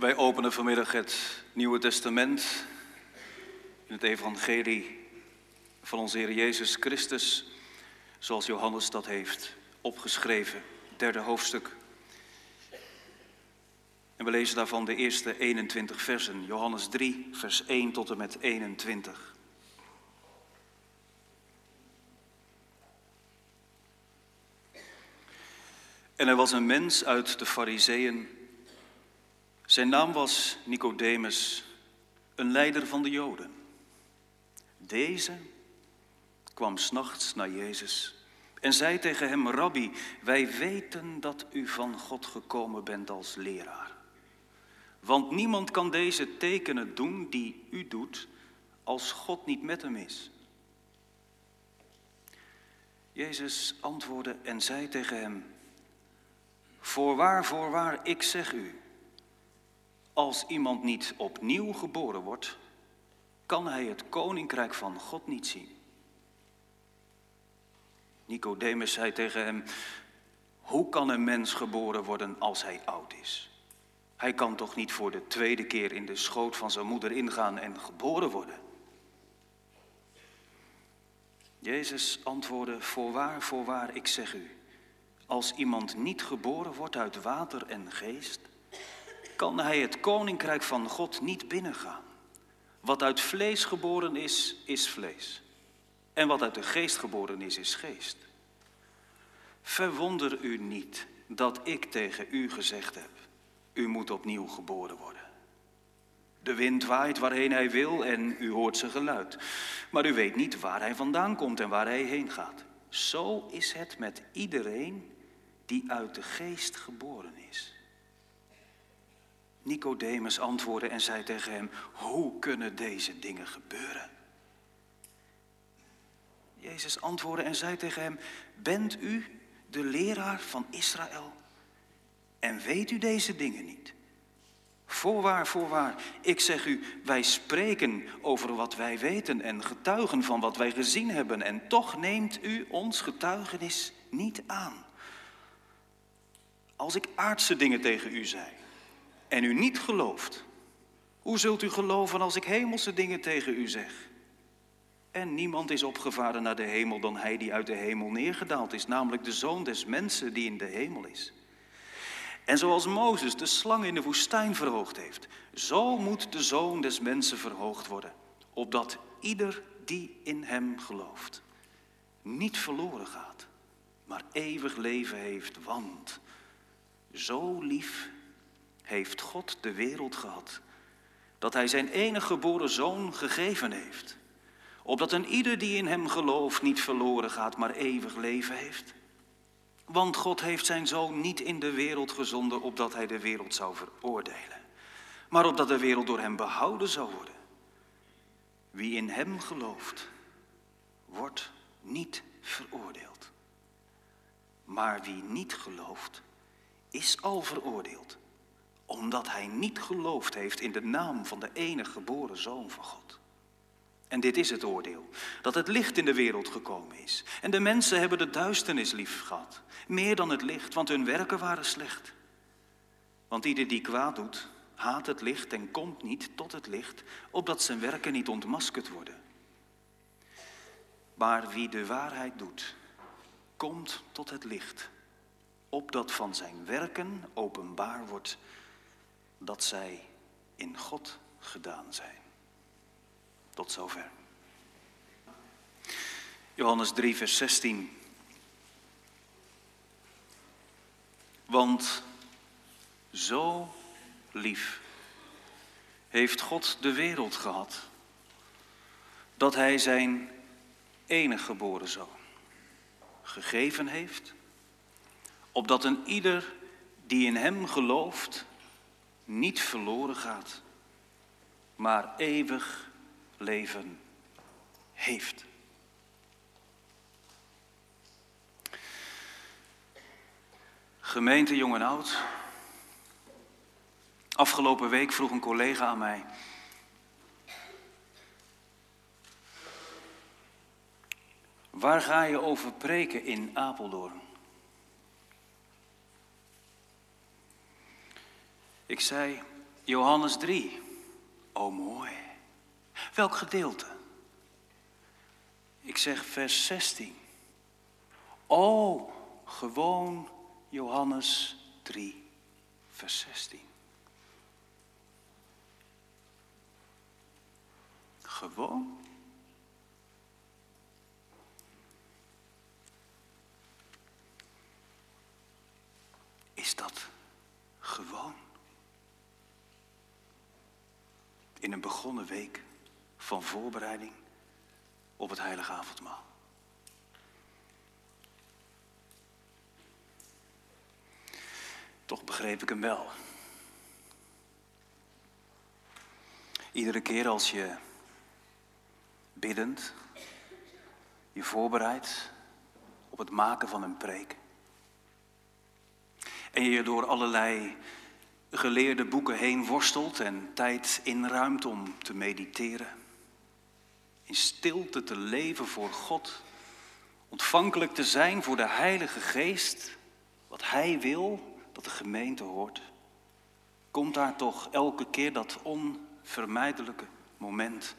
Wij openen vanmiddag het Nieuwe Testament in het Evangelie van onze Heer Jezus Christus, zoals Johannes dat heeft opgeschreven, derde hoofdstuk. En we lezen daarvan de eerste 21 versen, Johannes 3, vers 1 tot en met 21. En er was een mens uit de Fariseeën. Zijn naam was Nicodemus, een leider van de Joden. Deze kwam s'nachts naar Jezus en zei tegen hem: Rabbi, wij weten dat u van God gekomen bent als leraar. Want niemand kan deze tekenen doen die u doet als God niet met hem is. Jezus antwoordde en zei tegen hem: Voorwaar, voorwaar, ik zeg u, als iemand niet opnieuw geboren wordt, kan hij het koninkrijk van God niet zien. Nicodemus zei tegen hem, hoe kan een mens geboren worden als hij oud is? Hij kan toch niet voor de tweede keer in de schoot van zijn moeder ingaan en geboren worden? Jezus antwoordde, voorwaar, voorwaar, ik zeg u, als iemand niet geboren wordt uit water en geest, kan hij het koninkrijk van God niet binnengaan. Wat uit vlees geboren is, is vlees. En wat uit de geest geboren is, is geest. Verwonder u niet dat ik tegen u gezegd heb, u moet opnieuw geboren worden. De wind waait waarheen hij wil en u hoort zijn geluid. Maar u weet niet waar hij vandaan komt en waar hij heen gaat. Zo is het met iedereen die uit de geest geboren is. Nicodemus antwoordde en zei tegen hem: Hoe kunnen deze dingen gebeuren? Jezus antwoordde en zei tegen hem: Bent u de leraar van Israël en weet u deze dingen niet? Voorwaar, voorwaar, ik zeg u, wij spreken over wat wij weten en getuigen van wat wij gezien hebben en toch neemt u ons getuigenis niet aan. Als ik aardse dingen tegen u zei en u niet gelooft, hoe zult u geloven als ik hemelse dingen tegen u zeg? En niemand is opgevaren naar de hemel dan hij die uit de hemel neergedaald is, namelijk de zoon des mensen die in de hemel is. En zoals Mozes de slang in de woestijn verhoogd heeft, zo moet de zoon des mensen verhoogd worden, opdat ieder die in hem gelooft niet verloren gaat, maar eeuwig leven heeft, want zo lief heeft God de wereld gehad, dat Hij zijn enige geboren zoon gegeven heeft, opdat een ieder die in Hem gelooft niet verloren gaat, maar eeuwig leven heeft. Want God heeft zijn zoon niet in de wereld gezonden, opdat Hij de wereld zou veroordelen, maar opdat de wereld door Hem behouden zou worden. Wie in Hem gelooft, wordt niet veroordeeld. Maar wie niet gelooft, is al veroordeeld, omdat hij niet geloofd heeft in de naam van de enige geboren zoon van God. En dit is het oordeel, dat het licht in de wereld gekomen is. En de mensen hebben de duisternis lief gehad, meer dan het licht, want hun werken waren slecht. Want ieder die kwaad doet, haat het licht en komt niet tot het licht, opdat zijn werken niet ontmaskerd worden. Maar wie de waarheid doet, komt tot het licht, opdat van zijn werken openbaar wordt dat zij in God gedaan zijn. Tot zover. Johannes 3, vers 16. Want zo lief heeft God de wereld gehad, dat Hij zijn enige geboren zoon gegeven heeft opdat een ieder die in Hem gelooft niet verloren gaat, maar eeuwig leven heeft. Gemeente Jong en Oud. Afgelopen week vroeg een collega aan mij. Waar ga je over preken in Apeldoorn? Ik zei, Johannes 3. Oh, mooi. Welk gedeelte? Ik zeg vers 16. Oh, gewoon Johannes 3, vers 16. Gewoon? Is dat gewoon? In een begonnen week van voorbereiding op het heilige avondmaal. Toch begreep ik hem wel. Iedere keer als je biddend je voorbereidt op het maken van een preek. En je je door allerlei geleerde boeken heen worstelt en tijd inruimt om te mediteren. In stilte te leven voor God. Ontvankelijk te zijn voor de Heilige Geest. Wat Hij wil dat de gemeente hoort. Komt daar toch elke keer dat onvermijdelijke moment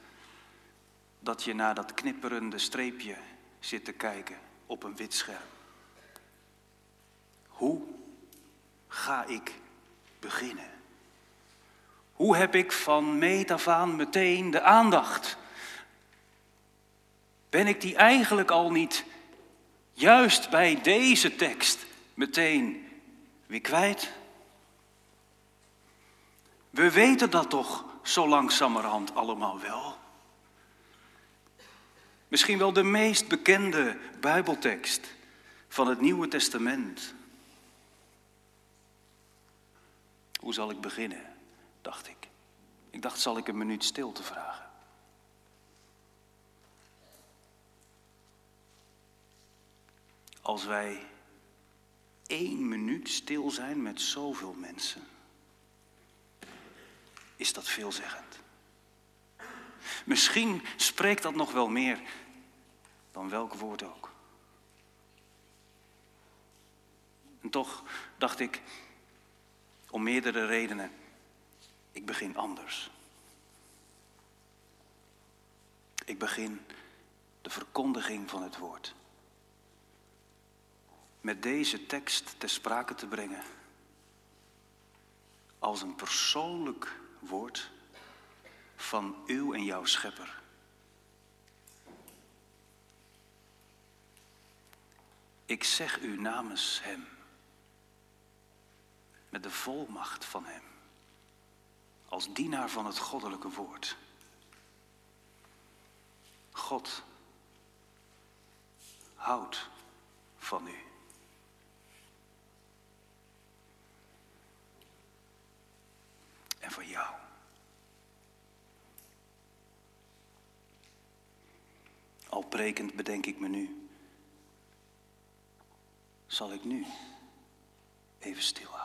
dat je naar dat knipperende streepje zit te kijken op een wit scherm. Hoe ga ik beginnen? Hoe heb ik van meet af aan meteen de aandacht? Ben ik die eigenlijk al niet juist bij deze tekst meteen weer kwijt? We weten dat toch zo langzamerhand allemaal wel. Misschien wel de meest bekende Bijbeltekst van het Nieuwe Testament. Hoe zal ik beginnen? dacht ik. Ik dacht, zal ik een minuut stilte vragen? Als wij één minuut stil zijn met zoveel mensen, is dat veelzeggend. Misschien spreekt dat nog wel meer dan welk woord ook. En toch dacht ik, om meerdere redenen, ik begin anders. Ik begin de verkondiging van het woord. Met deze tekst ter sprake te brengen. Als een persoonlijk woord van uw en jouw schepper. Ik zeg u namens Hem, met de volmacht van Hem, als dienaar van het goddelijke woord. God houdt van u. En van jou. Al prekend bedenk ik me nu. Zal ik nu even stilhouden?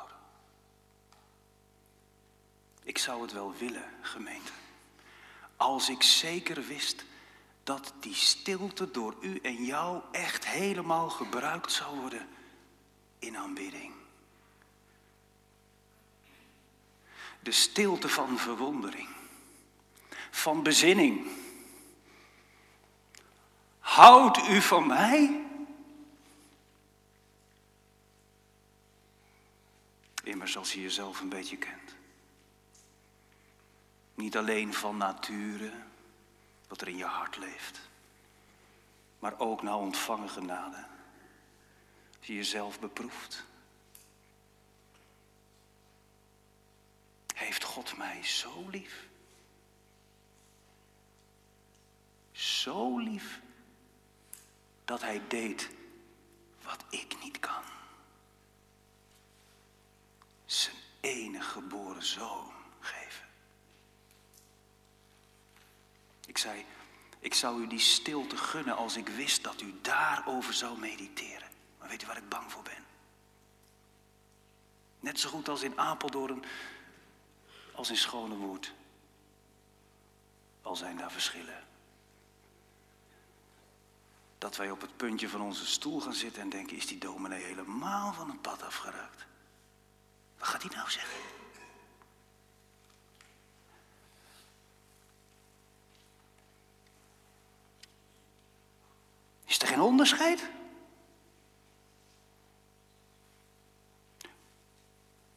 Ik zou het wel willen, gemeente. Als ik zeker wist dat die stilte door u en jou echt helemaal gebruikt zou worden in aanbidding. De stilte van verwondering, van bezinning Houdt u van mij? Immers als je jezelf een beetje kent. Niet alleen van nature, wat er in je hart leeft, maar ook naar ontvangen genade. Als je jezelf beproeft. Heeft God mij zo lief? Zo lief dat hij deed wat ik niet kan. Zijn enige geboren zoon geven. Ik zei, ik zou u die stilte gunnen als ik wist dat u daarover zou mediteren. Maar weet u waar ik bang voor ben? Net zo goed als in Apeldoorn als in Schonewoerd. Al zijn daar verschillen dat wij op het puntje van onze stoel gaan zitten en denken: is die dominee helemaal van het pad afgeraakt? Wat gaat hij nou zeggen? Onderscheid?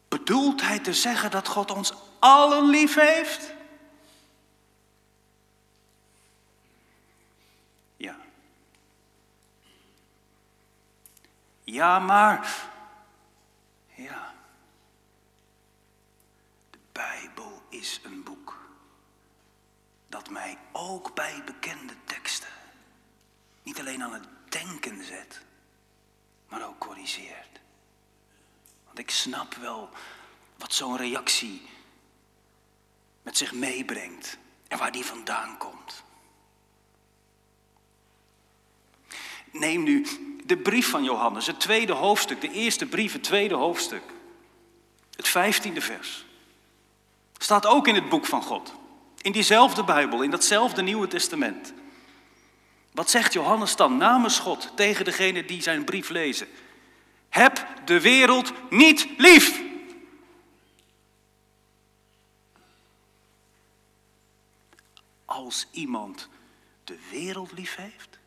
Bedoelt hij te zeggen dat God ons allen lief heeft? Ja. Ja, maar. Ja. De Bijbel is een boek dat mij ook bij bekende teksten niet alleen aan het denken zet, maar ook corrigeert. Want ik snap wel wat zo'n reactie met zich meebrengt en waar die vandaan komt. Neem nu de brief van Johannes, het tweede hoofdstuk, de eerste brief, het tweede hoofdstuk. Het vijftiende vers. Staat ook in het boek van God. In diezelfde Bijbel, in datzelfde Nieuwe Testament. Wat zegt Johannes dan namens God tegen degene die zijn brief lezen? Heb de wereld niet lief. Als iemand de wereld lief heeft,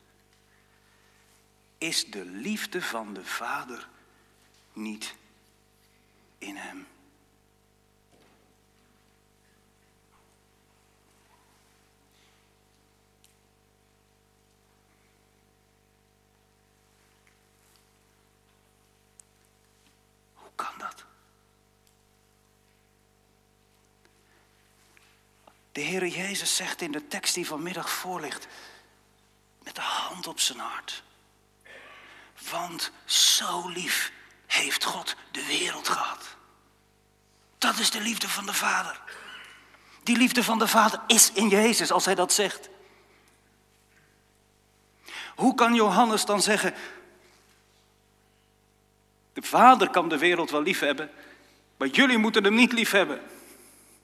is de liefde van de Vader niet in hem. Hoe kan dat? De Heer Jezus zegt in de tekst die vanmiddag voorligt, met de hand op zijn hart. Want zo lief heeft God de wereld gehad. Dat is de liefde van de Vader. Die liefde van de Vader is in Jezus als hij dat zegt. Hoe kan Johannes dan zeggen, de Vader kan de wereld wel lief hebben, maar jullie moeten hem niet lief hebben?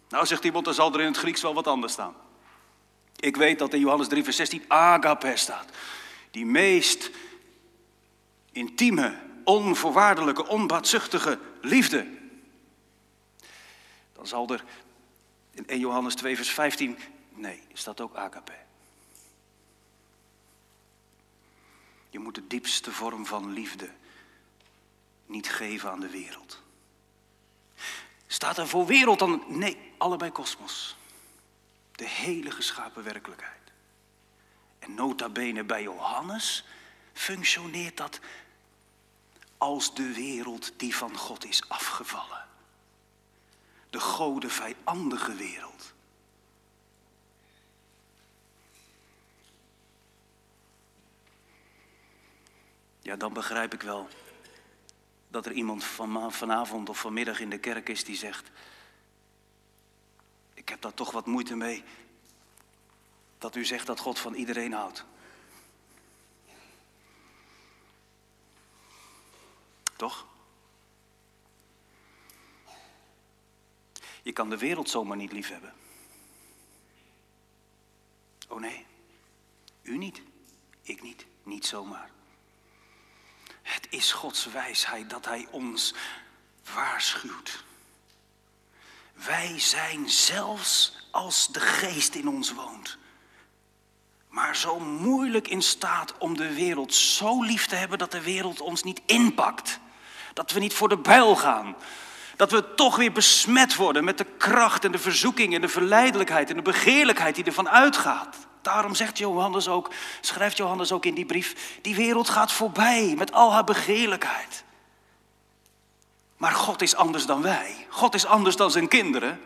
Nou, zegt iemand, dan zal er in het Grieks wel wat anders staan. Ik weet dat in Johannes 3, vers 16 agape staat. Die meest intieme, onvoorwaardelijke, onbaatzuchtige liefde. Dan zal er in 1 Johannes 2, vers 15, nee, staat ook agape. Je moet de diepste vorm van liefde niet geven aan de wereld. Staat er voor wereld dan? Nee, allebei kosmos. De hele geschapen werkelijkheid. En nota bene bij Johannes functioneert dat als de wereld die van God is afgevallen. De gode vijandige wereld. Ja, dan begrijp ik wel dat er iemand van, vanavond of vanmiddag in de kerk is die zegt: Ik heb daar toch wat moeite mee dat u zegt dat God van iedereen houdt. Toch? Je kan de wereld zomaar niet liefhebben. Oh nee, u niet, ik niet, niet zomaar. Het is Gods wijsheid dat Hij ons waarschuwt. Wij zijn zelfs als de geest in ons woont, maar zo moeilijk in staat om de wereld zo lief te hebben dat de wereld ons niet inpakt. Dat we niet voor de bijl gaan. Dat we toch weer besmet worden met de kracht en de verzoeking en de verleidelijkheid en de begeerlijkheid die ervan uitgaat. Daarom zegt Johannes ook, schrijft Johannes ook in die brief, die wereld gaat voorbij met al haar begeerlijkheid. Maar God is anders dan wij. God is anders dan zijn kinderen.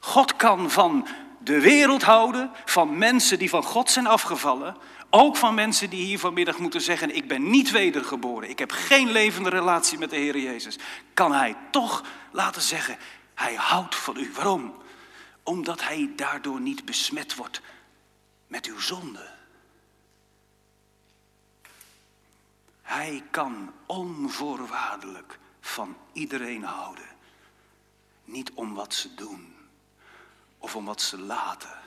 God kan van de wereld houden, van mensen die van God zijn afgevallen, ook van mensen die hier vanmiddag moeten zeggen: Ik ben niet wedergeboren, ik heb geen levende relatie met de Heer Jezus. Kan Hij toch laten zeggen: Hij houdt van u. Waarom? Omdat Hij daardoor niet besmet wordt met uw zonde. Hij kan onvoorwaardelijk van iedereen houden. Niet om wat ze doen of om wat ze laten.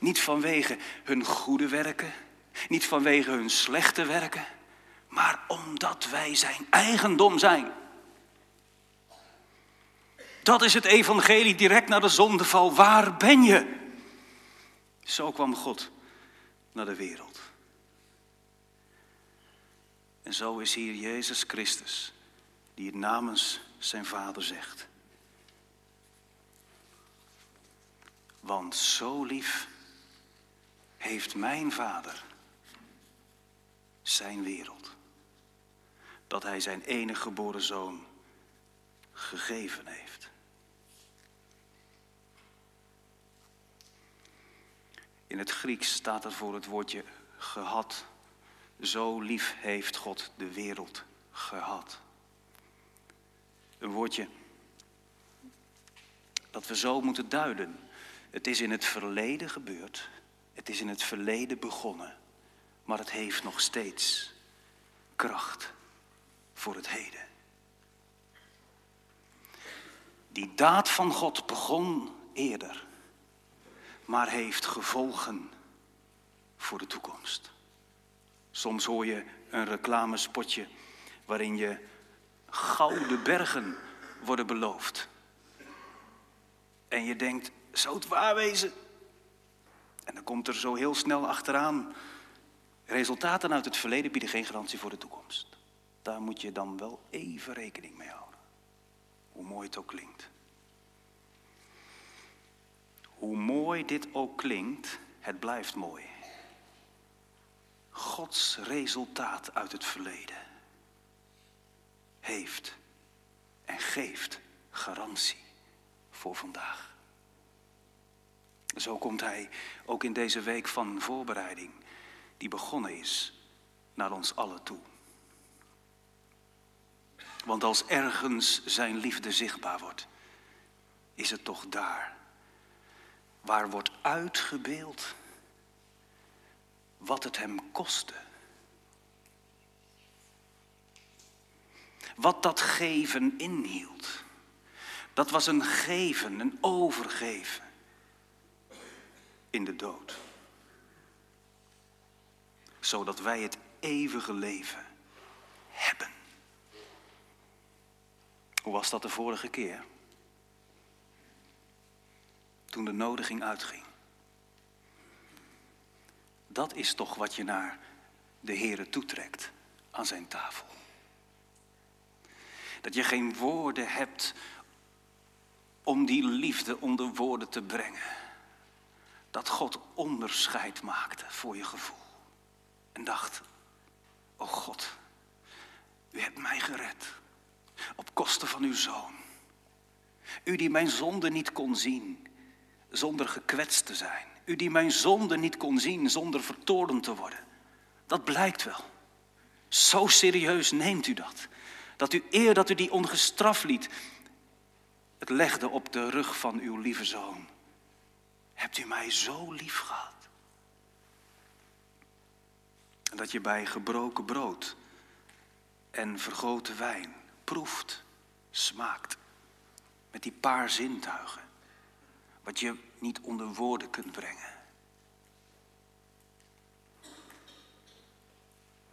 Niet vanwege hun goede werken, niet vanwege hun slechte werken, maar omdat wij zijn eigendom zijn. Dat is het evangelie direct naar de zondeval. Waar ben je? Zo kwam God naar de wereld. En zo is hier Jezus Christus, die het namens zijn Vader zegt. Want zo lief heeft mijn Vader zijn wereld, dat Hij zijn enige geboren zoon gegeven heeft. In het Grieks staat er voor het woordje gehad. Zo lief heeft God de wereld gehad. Een woordje dat we zo moeten duiden. Het is in het verleden gebeurd. Het is in het verleden begonnen. Maar het heeft nog steeds kracht voor het heden. Die daad van God begon eerder, maar heeft gevolgen voor de toekomst. Soms hoor je een reclamespotje waarin je gouden bergen worden beloofd. En je denkt, zou het waar wezen? En dan komt er zo heel snel achteraan. Resultaten uit het verleden bieden geen garantie voor de toekomst. Daar moet je dan wel even rekening mee houden. Hoe mooi het ook klinkt. Hoe mooi dit ook klinkt, het blijft mooi. Gods resultaat uit het verleden heeft en geeft garantie voor vandaag. Zo komt Hij ook in deze week van voorbereiding, die begonnen is, naar ons allen toe. Want als ergens Zijn liefde zichtbaar wordt, is het toch daar waar wordt uitgebeeld wat het hem kostte. Wat dat geven inhield. Dat was een geven, een overgeven in de dood. Zodat wij het eeuwige leven hebben. Hoe was dat de vorige keer? Toen de nodiging uitging. Dat is toch wat je naar de Here toetrekt aan zijn tafel. Dat je geen woorden hebt om die liefde onder woorden te brengen. Dat God onderscheid maakte voor je gevoel. En dacht, oh God, u hebt mij gered. Op kosten van uw zoon. U die mijn zonde niet kon zien zonder gekwetst te zijn. U die mijn zonde niet kon zien zonder vertoornd te worden. Dat blijkt wel. Zo serieus neemt u dat. Dat u eer dat u die ongestraft liet, het legde op de rug van uw lieve zoon. Hebt u mij zo lief gehad? En dat je bij gebroken brood en vergoten wijn proeft, smaakt. Met die paar zintuigen. Wat je niet onder woorden kunt brengen.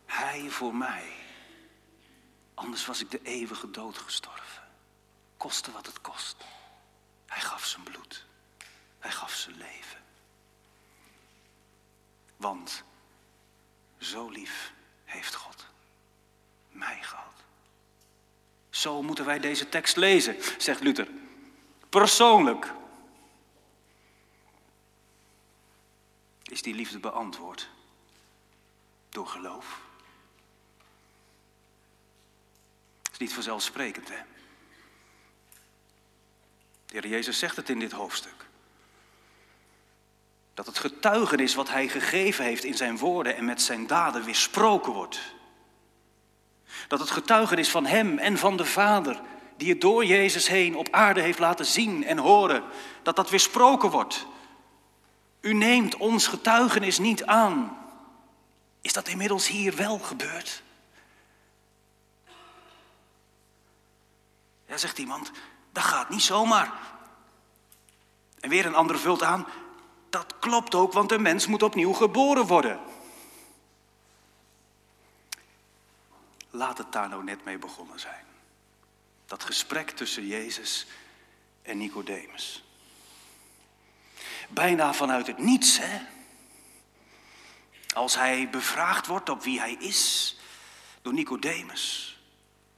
Hij voor mij. Anders was ik de eeuwige dood gestorven. Koste wat het kost. Hij gaf zijn bloed. Hij gaf zijn leven. Want zo lief heeft God mij gehad. Zo moeten wij deze tekst lezen, zegt Luther. Persoonlijk. Is die liefde beantwoord door geloof? is niet vanzelfsprekend, hè? De Heer Jezus zegt het in dit hoofdstuk. Dat het getuigenis wat Hij gegeven heeft in zijn woorden en met zijn daden weersproken wordt. Dat het getuigenis van Hem en van de Vader, die het door Jezus heen op aarde heeft laten zien en horen, dat dat weersproken wordt. U neemt ons getuigenis niet aan. Is dat inmiddels hier wel gebeurd? Ja, zegt iemand, dat gaat niet zomaar. En weer een ander vult aan, dat klopt ook, want een mens moet opnieuw geboren worden. Laat het daar nou net mee begonnen zijn. Dat gesprek tussen Jezus en Nicodemus. Bijna vanuit het niets, hè? Als hij bevraagd wordt op wie hij is, door Nicodemus.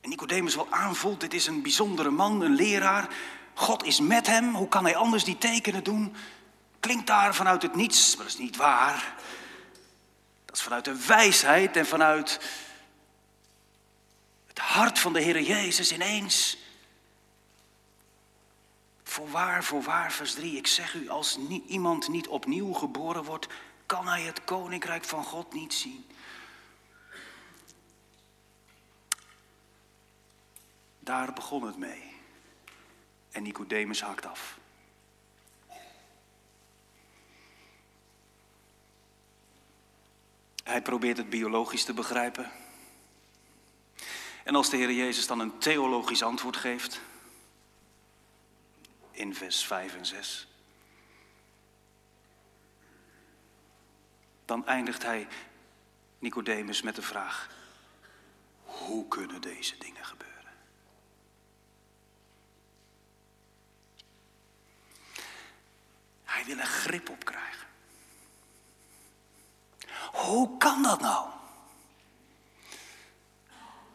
En Nicodemus wel aanvoelt, dit is een bijzondere man, een leraar. God is met hem, hoe kan hij anders die tekenen doen? Klinkt daar vanuit het niets, maar dat is niet waar. Dat is vanuit de wijsheid en vanuit het hart van de Heer Jezus ineens. Voorwaar, voorwaar, vers 3, ik zeg u, als iemand niet opnieuw geboren wordt, kan hij het koninkrijk van God niet zien. Daar begon het mee. En Nicodemus haakt af. Hij probeert het biologisch te begrijpen. En als de Heer Jezus dan een theologisch antwoord geeft, in vers 5 en 6, dan eindigt hij Nicodemus met de vraag: hoe kunnen deze dingen gebeuren? Hij wil er grip op krijgen. Hoe kan dat nou?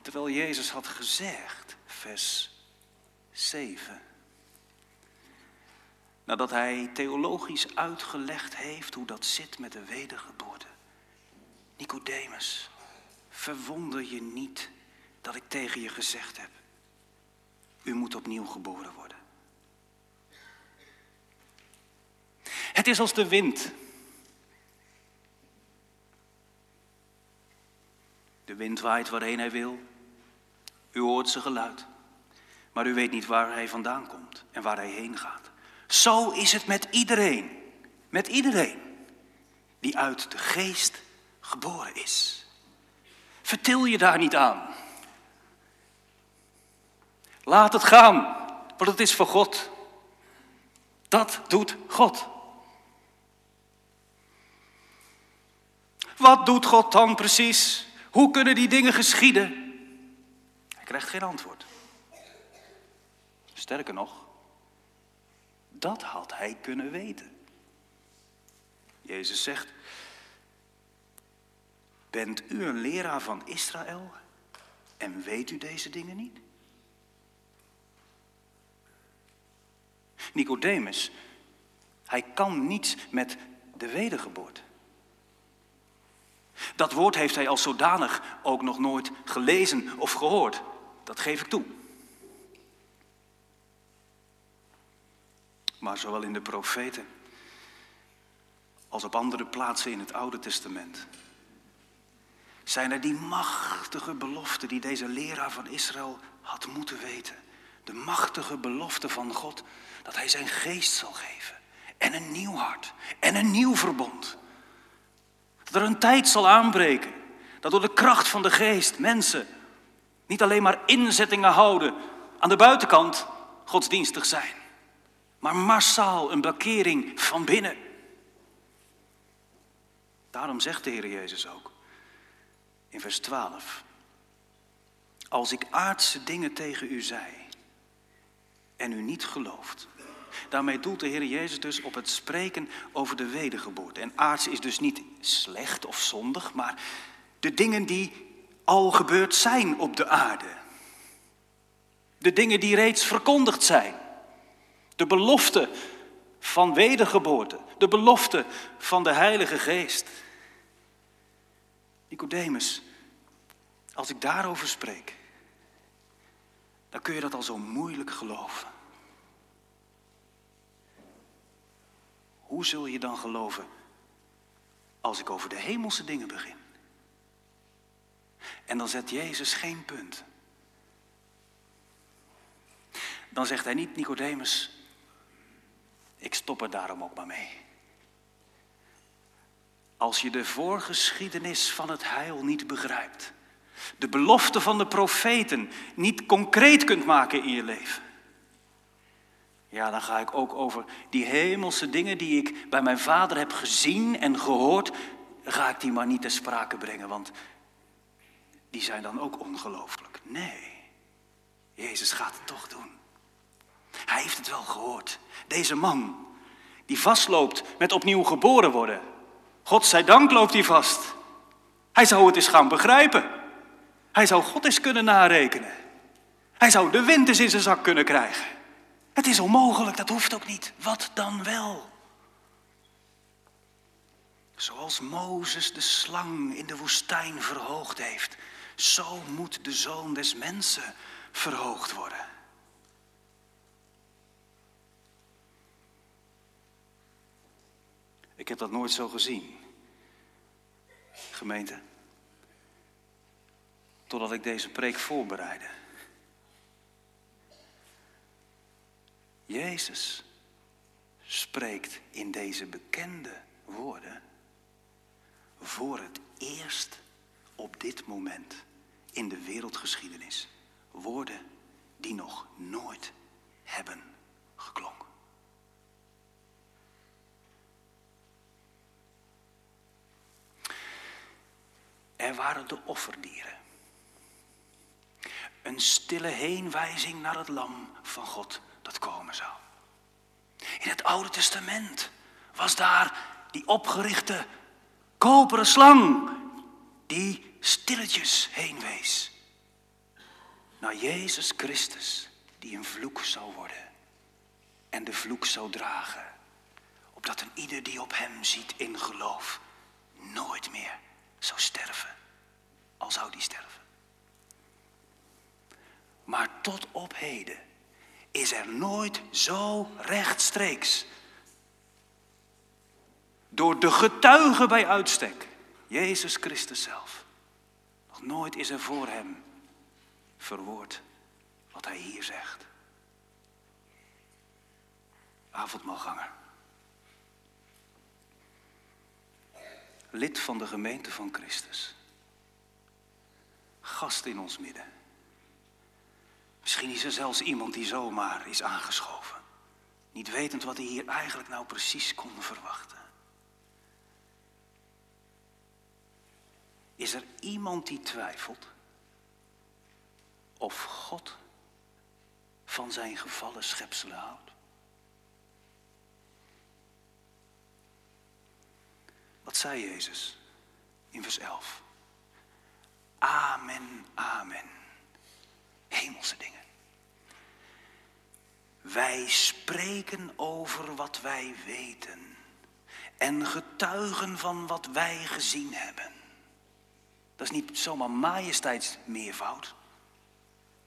Terwijl Jezus had gezegd, vers 7. Nadat hij theologisch uitgelegd heeft hoe dat zit met de wedergeboorte. Nicodemus, verwonder je niet dat ik tegen je gezegd heb. U moet opnieuw geboren worden. Het is als de wind. De wind waait waarheen hij wil. U hoort zijn geluid. Maar u weet niet waar hij vandaan komt en waar hij heen gaat. Zo is het met iedereen. Met iedereen die uit de geest geboren is. Vertil je daar niet aan. Laat het gaan, want het is voor God. Dat doet God. Wat doet God dan precies? Hoe kunnen die dingen geschieden? Hij krijgt geen antwoord. Sterker nog, dat had hij kunnen weten. Jezus zegt, bent u een leraar van Israël en weet u deze dingen niet? Nicodemus, hij kan niets met de wedergeboorte. Dat woord heeft hij als zodanig ook nog nooit gelezen of gehoord. Dat geef ik toe. Maar zowel in de profeten als op andere plaatsen in het Oude Testament zijn er die machtige beloften die deze leraar van Israël had moeten weten. De machtige belofte van God dat hij zijn geest zal geven. En een nieuw hart. En een nieuw verbond. Dat er een tijd zal aanbreken. Dat door de kracht van de geest mensen niet alleen maar inzettingen houden aan de buitenkant godsdienstig zijn. Maar massaal een bekering van binnen. Daarom zegt de Heer Jezus ook in vers 12. Als ik aardse dingen tegen u zei en u niet gelooft, Daarmee doelt de Heer Jezus dus op het spreken over de wedergeboorte. En aards is dus niet slecht of zondig, maar de dingen die al gebeurd zijn op de aarde. De dingen die reeds verkondigd zijn. De belofte van wedergeboorte. De belofte van de Heilige Geest. Nicodemus, als ik daarover spreek, dan kun je dat al zo moeilijk geloven. Hoe zul je dan geloven als ik over de hemelse dingen begin? En dan zet Jezus geen punt. Dan zegt hij niet, Nicodemus, ik stop er daarom ook maar mee. Als je de voorgeschiedenis van het heil niet begrijpt, de belofte van de profeten niet concreet kunt maken in je leven, ja, dan ga ik ook over die hemelse dingen die ik bij mijn vader heb gezien en gehoord, ga ik die maar niet ter sprake brengen, want die zijn dan ook ongelooflijk. Nee, Jezus gaat het toch doen. Hij heeft het wel gehoord. Deze man, die vastloopt met opnieuw geboren worden. God zij dank loopt hij vast. Hij zou het eens gaan begrijpen. Hij zou God eens kunnen narekenen. Hij zou de wind eens in zijn zak kunnen krijgen. Het is onmogelijk, dat hoeft ook niet. Wat dan wel? Zoals Mozes de slang in de woestijn verhoogd heeft, zo moet de zoon des mensen verhoogd worden. Ik heb dat nooit zo gezien. Gemeente. Totdat ik deze preek voorbereidde. Jezus spreekt in deze bekende woorden voor het eerst op dit moment in de wereldgeschiedenis woorden die nog nooit hebben geklonken. Er waren de offerdieren. Een stille heenwijzing naar het lam van God dat komen zou. In het Oude Testament was daar die opgerichte koperen slang die stilletjes heen wees naar Jezus Christus die een vloek zou worden en de vloek zou dragen, opdat een ieder die op hem ziet in geloof nooit meer zou sterven, al zou die sterven. Maar tot op heden is er nooit zo rechtstreeks door de getuige bij uitstek, Jezus Christus zelf. Nog nooit is er voor hem verwoord wat hij hier zegt. Avondmaalganger. Lid van de gemeente van Christus. Gast in ons midden. Misschien is er zelfs iemand die zomaar is aangeschoven. Niet wetend wat hij hier eigenlijk nou precies kon verwachten. Is er iemand die twijfelt of God van zijn gevallen schepselen houdt? Wat zei Jezus in vers 11? Amen, amen. Hemelse dingen. Wij spreken over wat wij weten en getuigen van wat wij gezien hebben. Dat is niet zomaar majesteitsmeervoud.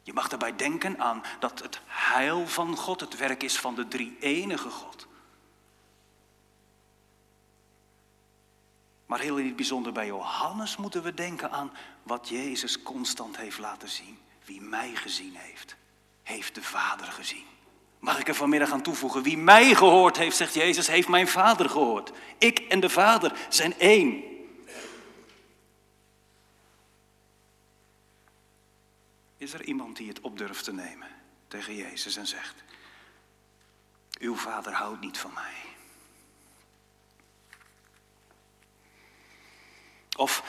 Je mag daarbij denken aan dat het heil van God het werk is van de drie enige God. Maar heel in het bijzonder bij Johannes moeten we denken aan wat Jezus constant heeft laten zien. Wie mij gezien heeft, heeft de Vader gezien. Mag ik er vanmiddag aan toevoegen? Wie mij gehoord heeft, zegt Jezus, heeft mijn Vader gehoord. Ik en de Vader zijn één. Is er iemand die het op durft te nemen tegen Jezus en zegt: Uw vader houdt niet van mij? Of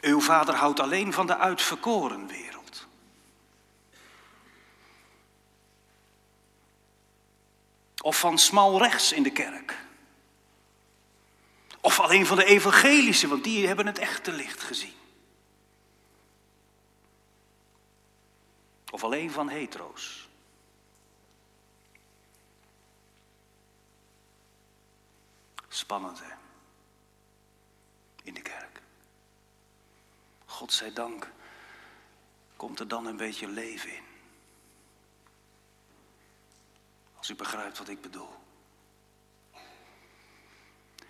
uw vader houdt alleen van de uitverkoren wereld. Of van smal rechts in de kerk. Of alleen van de evangelische, want die hebben het echte licht gezien. Of alleen van hetero's. Spannend hè? In de kerk. God zij dank komt er dan een beetje leven in. Als u begrijpt wat ik bedoel.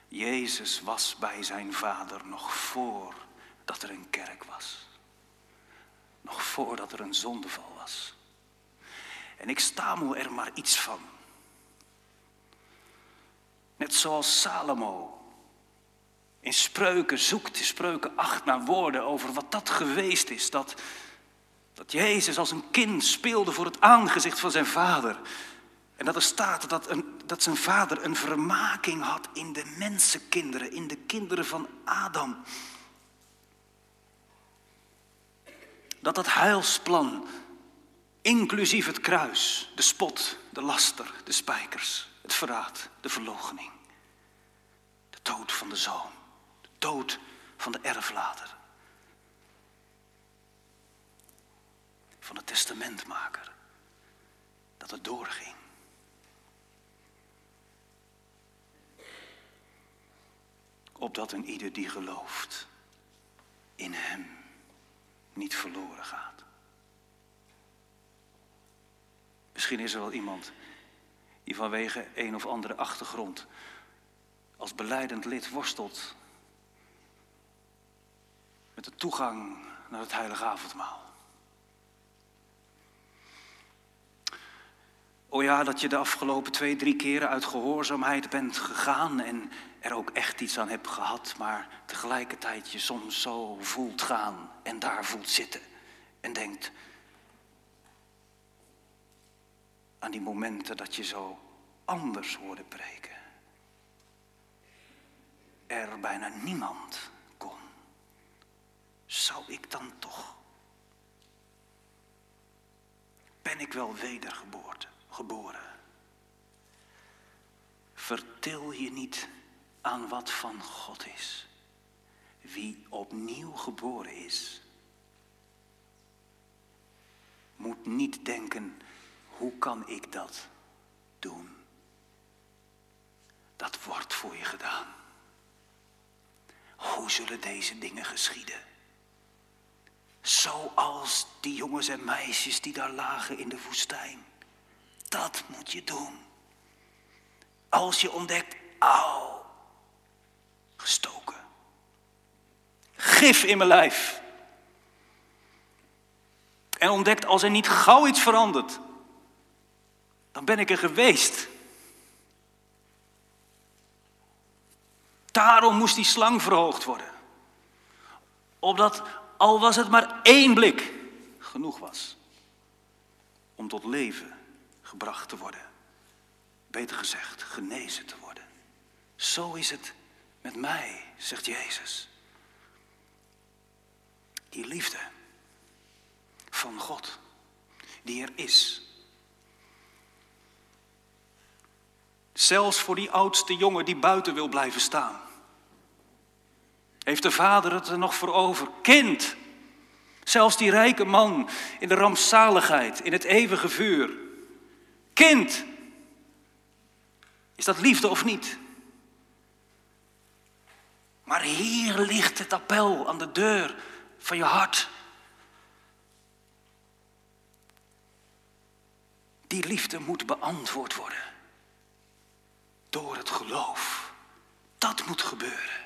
Jezus was bij zijn vader nog voor dat er een kerk was. Nog voordat er een zondeval was. En ik stamel er maar iets van. Net zoals Salomo in spreuken zoekt, in spreuken acht naar woorden over wat dat geweest is. Dat, dat Jezus als een kind speelde voor het aangezicht van zijn vader. En dat er staat dat, een, dat zijn vader een vermaking had in de mensenkinderen, in de kinderen van Adam. dat dat heilsplan, inclusief het kruis, de spot, de laster, de spijkers, het verraad, de verloochening, de dood van de zoon, van de erflater, van de testamentmaker. Dat het doorging. Opdat een ieder die gelooft in hem niet verloren gaat. Misschien is er wel iemand die vanwege een of andere achtergrond als beleidend lid worstelt de toegang naar het heilige avondmaal. O ja, dat je de afgelopen twee, drie keren uit gehoorzaamheid bent gegaan en er ook echt iets aan hebt gehad, maar tegelijkertijd je soms zo voelt gaan en daar voelt zitten en denkt aan die momenten dat je zo anders hoorde preken. Er bijna niemand. Zou ik dan toch? Ben ik wel wedergeboren? Geboren? Vertel je niet aan wat van God is. Wie opnieuw geboren is, moet niet denken, hoe kan ik dat doen? Dat wordt voor je gedaan. Hoe zullen deze dingen geschieden? Zoals die jongens en meisjes die daar lagen in de woestijn. Dat moet je doen. Als je ontdekt, auw, gestoken. Gif in mijn lijf. En ontdekt als er niet gauw iets verandert, dan ben ik er geweest. Daarom moest die slang verhoogd worden. Opdat, al was het maar één blik, genoeg was om tot leven gebracht te worden. Beter gezegd, genezen te worden. Zo is het met mij, zegt Jezus. Die liefde van God, die er is. Zelfs voor die oudste jongen die buiten wil blijven staan. Heeft de vader het er nog voor over? Kind, zelfs die rijke man in de rampzaligheid, in het eeuwige vuur. Kind, is dat liefde of niet? Maar hier ligt het appel aan de deur van je hart. Die liefde moet beantwoord worden door het geloof. Dat moet gebeuren.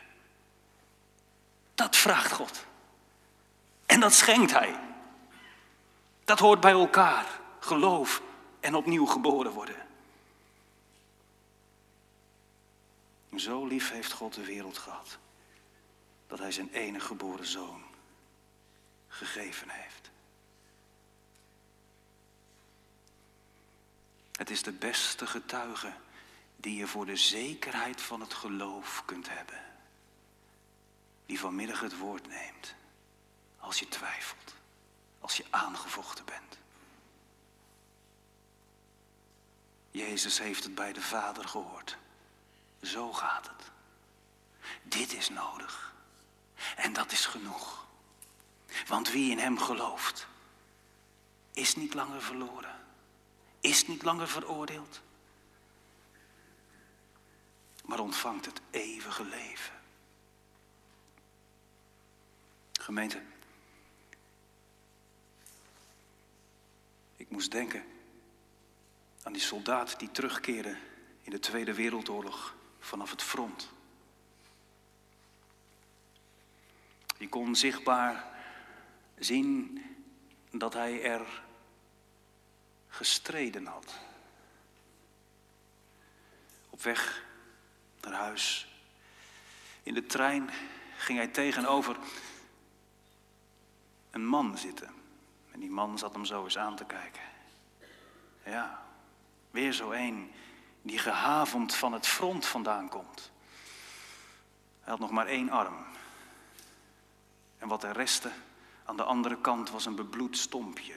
Dat vraagt God. En dat schenkt Hij. Dat hoort bij elkaar. Geloof en opnieuw geboren worden. Zo lief heeft God de wereld gehad. Dat Hij zijn enige geboren zoon gegeven heeft. Het is de beste getuige die je voor de zekerheid van het geloof kunt hebben die vanmiddag het woord neemt als je twijfelt, als je aangevochten bent. Jezus heeft het bij de Vader gehoord. Zo gaat het. Dit is nodig. En dat is genoeg. Want wie in Hem gelooft, is niet langer verloren. Is niet langer veroordeeld. Maar ontvangt het eeuwige leven. Gemeente, ik moest denken aan die soldaat die terugkeerde in de Tweede Wereldoorlog vanaf het front. Je kon zichtbaar zien dat hij er gestreden had. Op weg naar huis. In de trein ging hij tegenover een man zitten. En die man zat hem zo eens aan te kijken. Ja, weer zo een die gehavend van het front vandaan komt. Hij had nog maar één arm. En wat er restte aan de andere kant was een bebloed stompje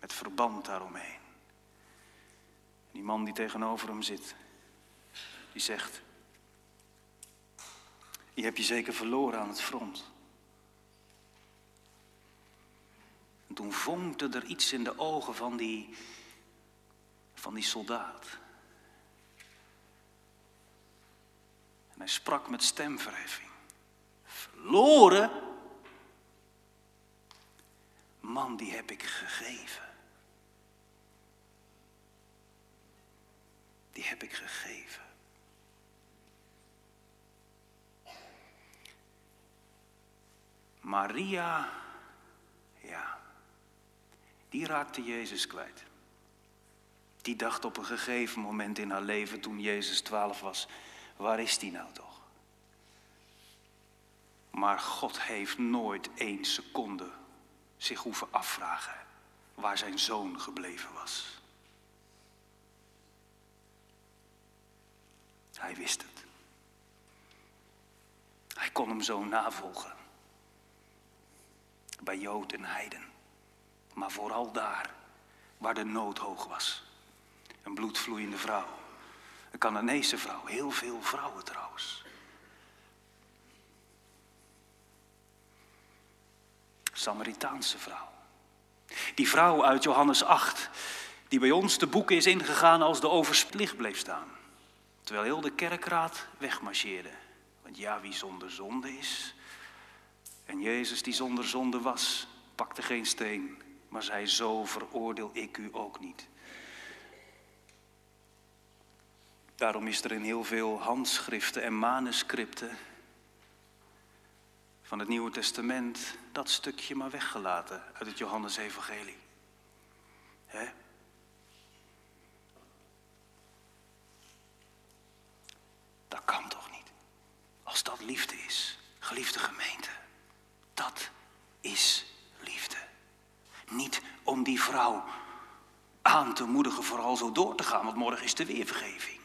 met verband daaromheen. die man die tegenover hem zit, die zegt: Je hebt je zeker verloren aan het front. Toen vonkte er iets in de ogen van die, van die soldaat. En hij sprak met stemverheffing. Verloren? Man, die heb ik gegeven. Die heb ik gegeven. Maria, die raakte Jezus kwijt. Die dacht op een gegeven moment in haar leven, toen Jezus twaalf was, waar is die nou toch? Maar God heeft nooit één seconde zich hoeven afvragen waar zijn zoon gebleven was. Hij wist het. Hij kon hem zo navolgen. Bij Jood en Heiden. Maar vooral daar waar de nood hoog was. Een bloedvloeiende vrouw. Een Cananese vrouw. Heel veel vrouwen trouwens. Samaritaanse vrouw. Die vrouw uit Johannes 8, die bij ons de boeken is ingegaan als de oversplicht bleef staan. Terwijl heel de kerkraad wegmarcheerde. Want ja, wie zonder zonde is. En Jezus die zonder zonde was, pakte geen steen, maar zei zo veroordeel ik u ook niet. Daarom is er in heel veel handschriften en manuscripten van het Nieuwe Testament dat stukje maar weggelaten uit het Johannesevangelie. Dat kan toch niet? Als dat liefde is, geliefde gemeente, dat is. Niet om die vrouw aan te moedigen vooral zo door te gaan, want morgen is er weer vergeving.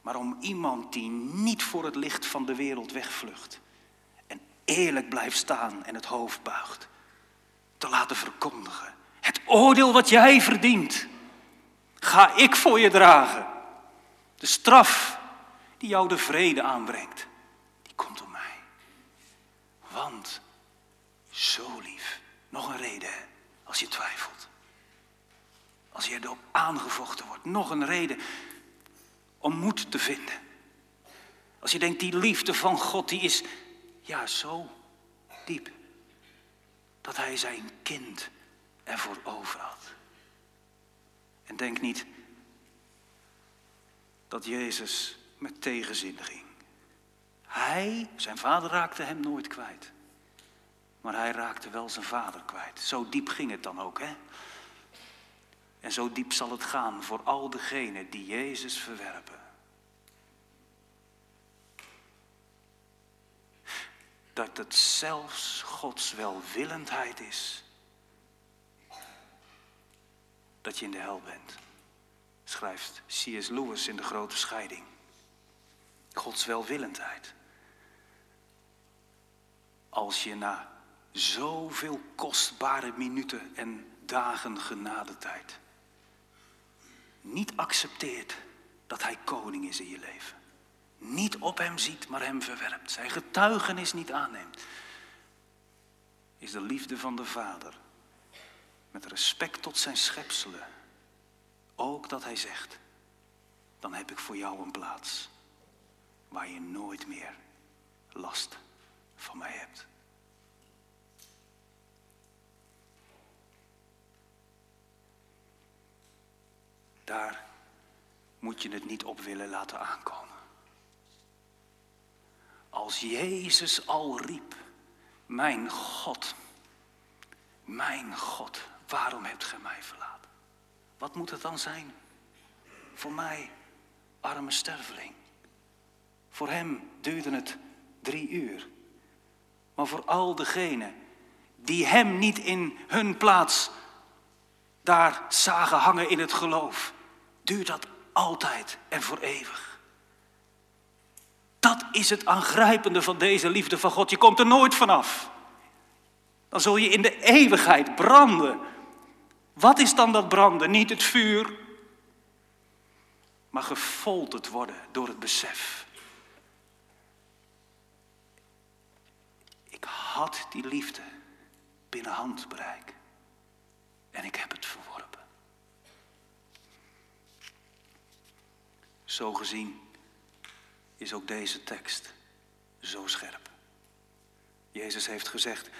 Maar om iemand die niet voor het licht van de wereld wegvlucht en eerlijk blijft staan en het hoofd buigt, te laten verkondigen. Het oordeel wat jij verdient, ga ik voor je dragen. De straf die jou de vrede aanbrengt, die komt om mij. Want zo lief, nog een reden als je twijfelt. Als je erop aangevochten wordt, nog een reden om moed te vinden. Als je denkt, die liefde van God, die is ja zo diep. Dat hij zijn kind ervoor over had. En denk niet dat Jezus met tegenzin ging. Hij, zijn vader raakte hem nooit kwijt. Maar hij raakte wel zijn vader kwijt. Zo diep ging het dan ook, hè? En zo diep zal het gaan voor al degenen die Jezus verwerpen. Dat het zelfs Gods welwillendheid is dat je in de hel bent, schrijft C.S. Lewis in de grote scheiding. Gods welwillendheid. Als je na zoveel kostbare minuten en dagen genadetijd niet accepteert dat Hij koning is in je leven. Niet op Hem ziet, maar Hem verwerpt. Zijn getuigenis niet aanneemt. Is de liefde van de Vader. Met respect tot zijn schepselen. Ook dat Hij zegt, dan heb ik voor jou een plaats. Waar je nooit meer last van mij hebt. Daar moet je het niet op willen laten aankomen. Als Jezus al riep, mijn God, mijn God, waarom hebt gij mij verlaten? Wat moet het dan zijn? Voor mij, arme sterveling. Voor hem duurde het drie uur. Maar voor al degenen die hem niet in hun plaats daar zagen hangen in het geloof, duurt dat altijd en voor eeuwig. Dat is het aangrijpende van deze liefde van God. Je komt er nooit vanaf. Dan zul je in de eeuwigheid branden. Wat is dan dat branden? Niet het vuur, maar gefolterd worden door het besef. Ik had die liefde binnen handbereik. En ik heb het verworpen. Zo gezien is ook deze tekst zo scherp. Jezus heeft gezegd,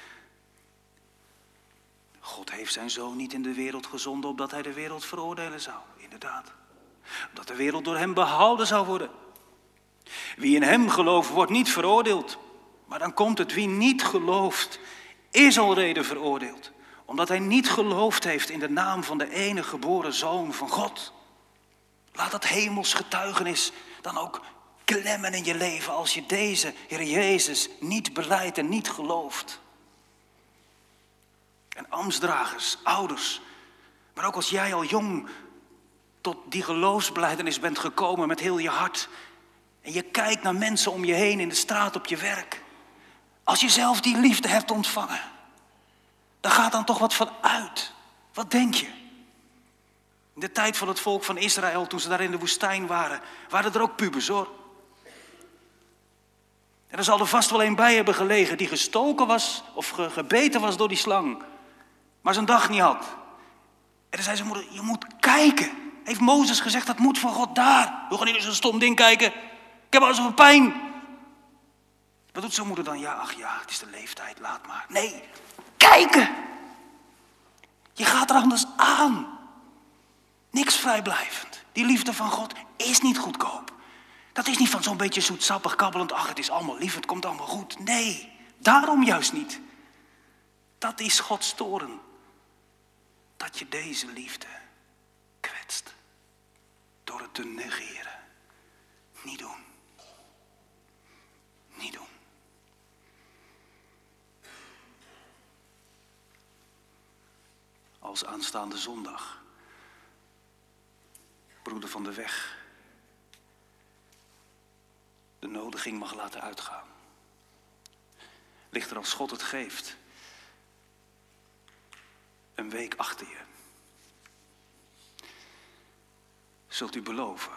God heeft zijn zoon niet in de wereld gezonden opdat hij de wereld veroordelen zou. Inderdaad. Dat de wereld door hem behouden zou worden. Wie in hem gelooft, wordt niet veroordeeld. Maar dan komt het, wie niet gelooft, is al reden veroordeeld. Omdat hij niet geloofd heeft in de naam van de enige geboren zoon van God. Laat dat hemels getuigenis dan ook klemmen in je leven als je deze Heer Jezus niet beleidt en niet gelooft. En ambtsdragers, ouders, maar ook als jij al jong tot die geloofsbeleidenis bent gekomen met heel je hart. En je kijkt naar mensen om je heen in de straat op je werk. Als je zelf die liefde hebt ontvangen, dan gaat dan toch wat van uit. Wat denk je? In de tijd van het volk van Israël, toen ze daar in de woestijn waren, waren er ook pubers hoor. En er zal er vast wel een bij hebben gelegen die gestoken was of gebeten was door die slang, maar zijn dag niet had. En dan zei zijn moeder, je moet kijken. Heeft Mozes gezegd, dat moet van God daar. We gaan niet eens een stom ding kijken. Ik heb al zoveel pijn. Wat doet zijn moeder dan? Ja, ach ja, het is de leeftijd, laat maar. Nee, kijken. Je gaat er anders aan. Niks vrijblijvend. Die liefde van God is niet goedkoop. Dat is niet van zo'n beetje zoetsappig kabbelend. Ach, het is allemaal lief, het komt allemaal goed. Nee, daarom juist niet. Dat is Gods toren. Dat je deze liefde kwetst. Door het te negeren. Niet doen. Niet doen. Als aanstaande zondag. Broeder van de weg. De nodiging mag laten uitgaan. Ligt er als God het geeft. Een week achter je. Zult u beloven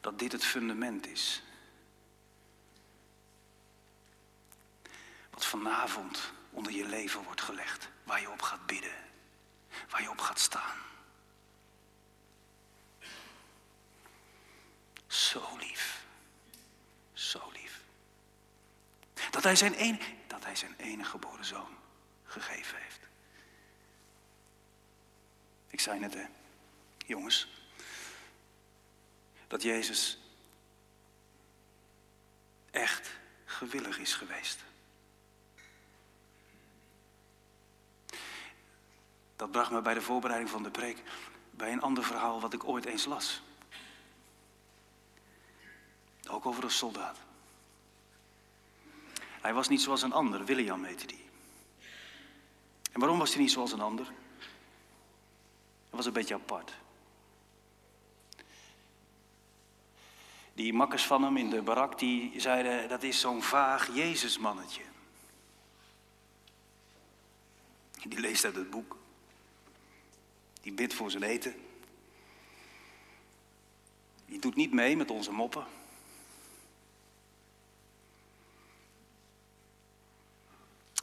dat dit het fundament is wat vanavond onder je leven wordt gelegd, waar je op gaat bidden, waar je op gaat staan. Zo lief, zo lief. Dat hij zijn, een, dat hij zijn enige geboren zoon gegeven heeft. Ik zei net, hè, jongens, dat Jezus echt gewillig is geweest. Dat bracht me bij de voorbereiding van de preek bij een ander verhaal wat ik ooit eens las. Ook over een soldaat. Hij was niet zoals een ander, William heette die. En waarom was hij niet zoals een ander? Hij was een beetje apart. Die makkers van hem in de barak, die zeiden, dat is zo'n vaag Jezusmannetje. Die leest uit het boek. Die bidt voor zijn eten. Die doet niet mee met onze moppen.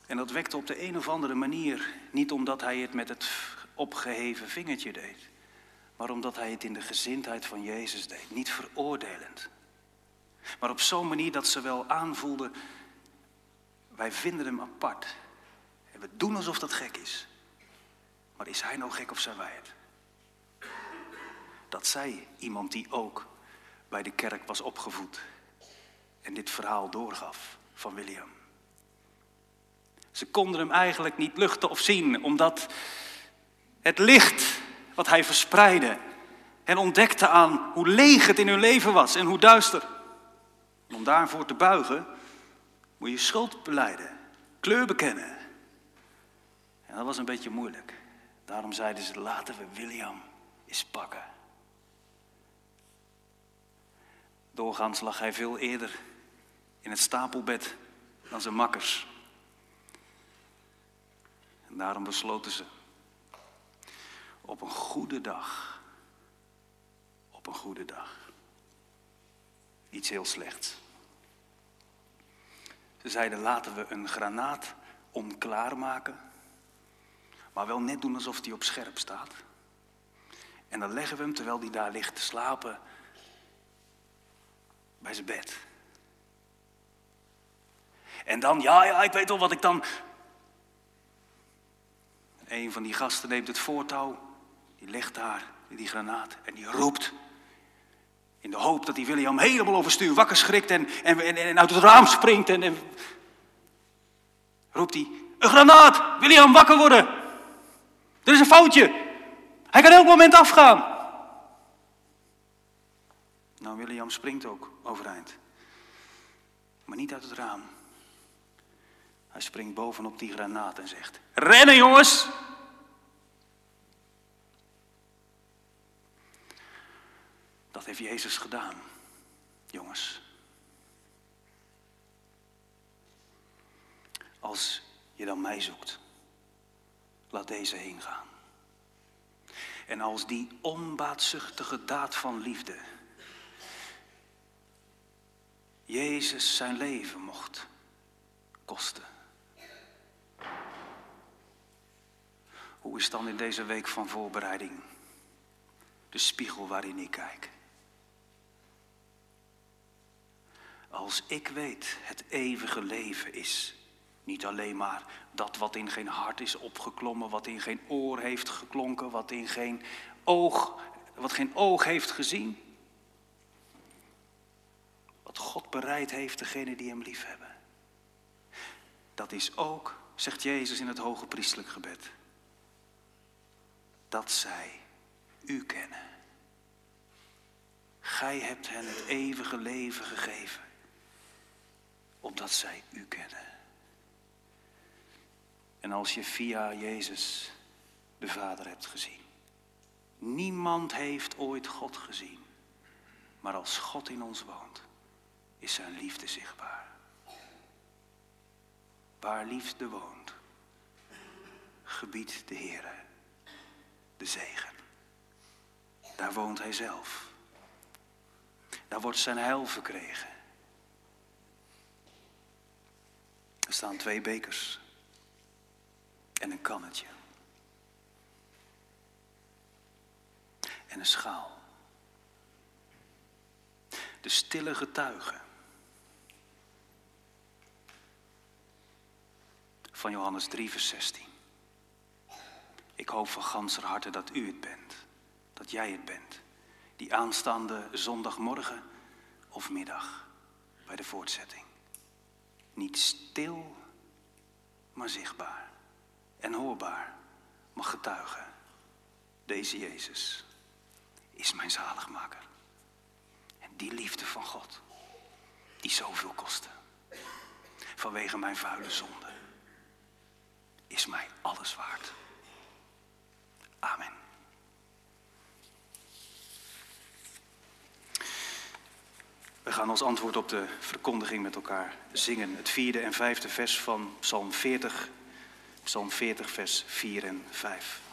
En dat wekte op de een of andere manier, niet omdat hij het met het opgeheven vingertje deed, maar omdat hij het in de gezindheid van Jezus deed, niet veroordelend. Maar op zo'n manier dat ze wel aanvoelden, wij vinden hem apart. En we doen alsof dat gek is. Maar is hij nou gek of zijn wij het? Dat zei iemand die ook bij de kerk was opgevoed en dit verhaal doorgaf van William. Ze konden hem eigenlijk niet luchten of zien, omdat het licht wat hij verspreidde en ontdekte aan hoe leeg het in hun leven was en hoe duister. Om daarvoor te buigen, moet je schuld beleiden, kleur bekennen. En dat was een beetje moeilijk. Daarom zeiden ze, laten we William eens pakken. Doorgaans lag hij veel eerder in het stapelbed dan zijn makkers. En daarom besloten ze op een goede dag, op een goede dag, iets heel slechts. Ze zeiden laten we een granaat onklaar maken, maar wel net doen alsof hij op scherp staat. En dan leggen we hem, terwijl hij daar ligt te slapen, bij zijn bed. En dan, ja, ja, ik weet wel wat ik dan. Een van die gasten neemt het voortouw, die legt daar die granaat en die roept. In de hoop dat die William helemaal overstuur wakker schrikt en, en, en, en uit het raam springt. En, en roept hij, een granaat, William wakker worden. Er is een foutje. Hij kan elk moment afgaan. Nou, William springt ook overeind. Maar niet uit het raam. Hij springt bovenop die granaat en zegt: Rennen, jongens! Dat heeft Jezus gedaan, jongens. Als je dan mij zoekt, laat deze heen gaan. En als die onbaatzuchtige daad van liefde Jezus zijn leven mocht kosten. Hoe is dan in deze week van voorbereiding de spiegel waarin ik kijk? Als ik weet, het eeuwige leven is niet alleen maar dat wat in geen hart is opgeklommen, wat in geen oor heeft geklonken, wat in geen oog, wat geen oog heeft gezien. Wat God bereid heeft degene die hem lief hebben. Dat is ook, zegt Jezus in het hoge priestelijk gebed, dat zij u kennen. Gij hebt hen het eeuwige leven gegeven, opdat zij u kennen. En als je via Jezus de Vader hebt gezien. Niemand heeft ooit God gezien. Maar als God in ons woont, is zijn liefde zichtbaar. Waar liefde woont, gebiedt de Heer de zegen. Daar woont Hij zelf. Daar wordt zijn heil verkregen. Er staan twee bekers en een kannetje. En een schaal. De stille getuige van Johannes 3, vers 16. Ik hoop van ganser harte dat u het bent, dat jij het bent, die aanstaande zondagmorgen of middag bij de voortzetting. Niet stil, maar zichtbaar en hoorbaar mag getuigen. Deze Jezus is mijn zaligmaker. En die liefde van God, die zoveel kostte, vanwege mijn vuile zonde, is mij alles waard. Amen. We gaan als antwoord op de verkondiging met elkaar zingen. Het vierde en vijfde vers van Psalm 40 Psalm 40, vers 4 en 5.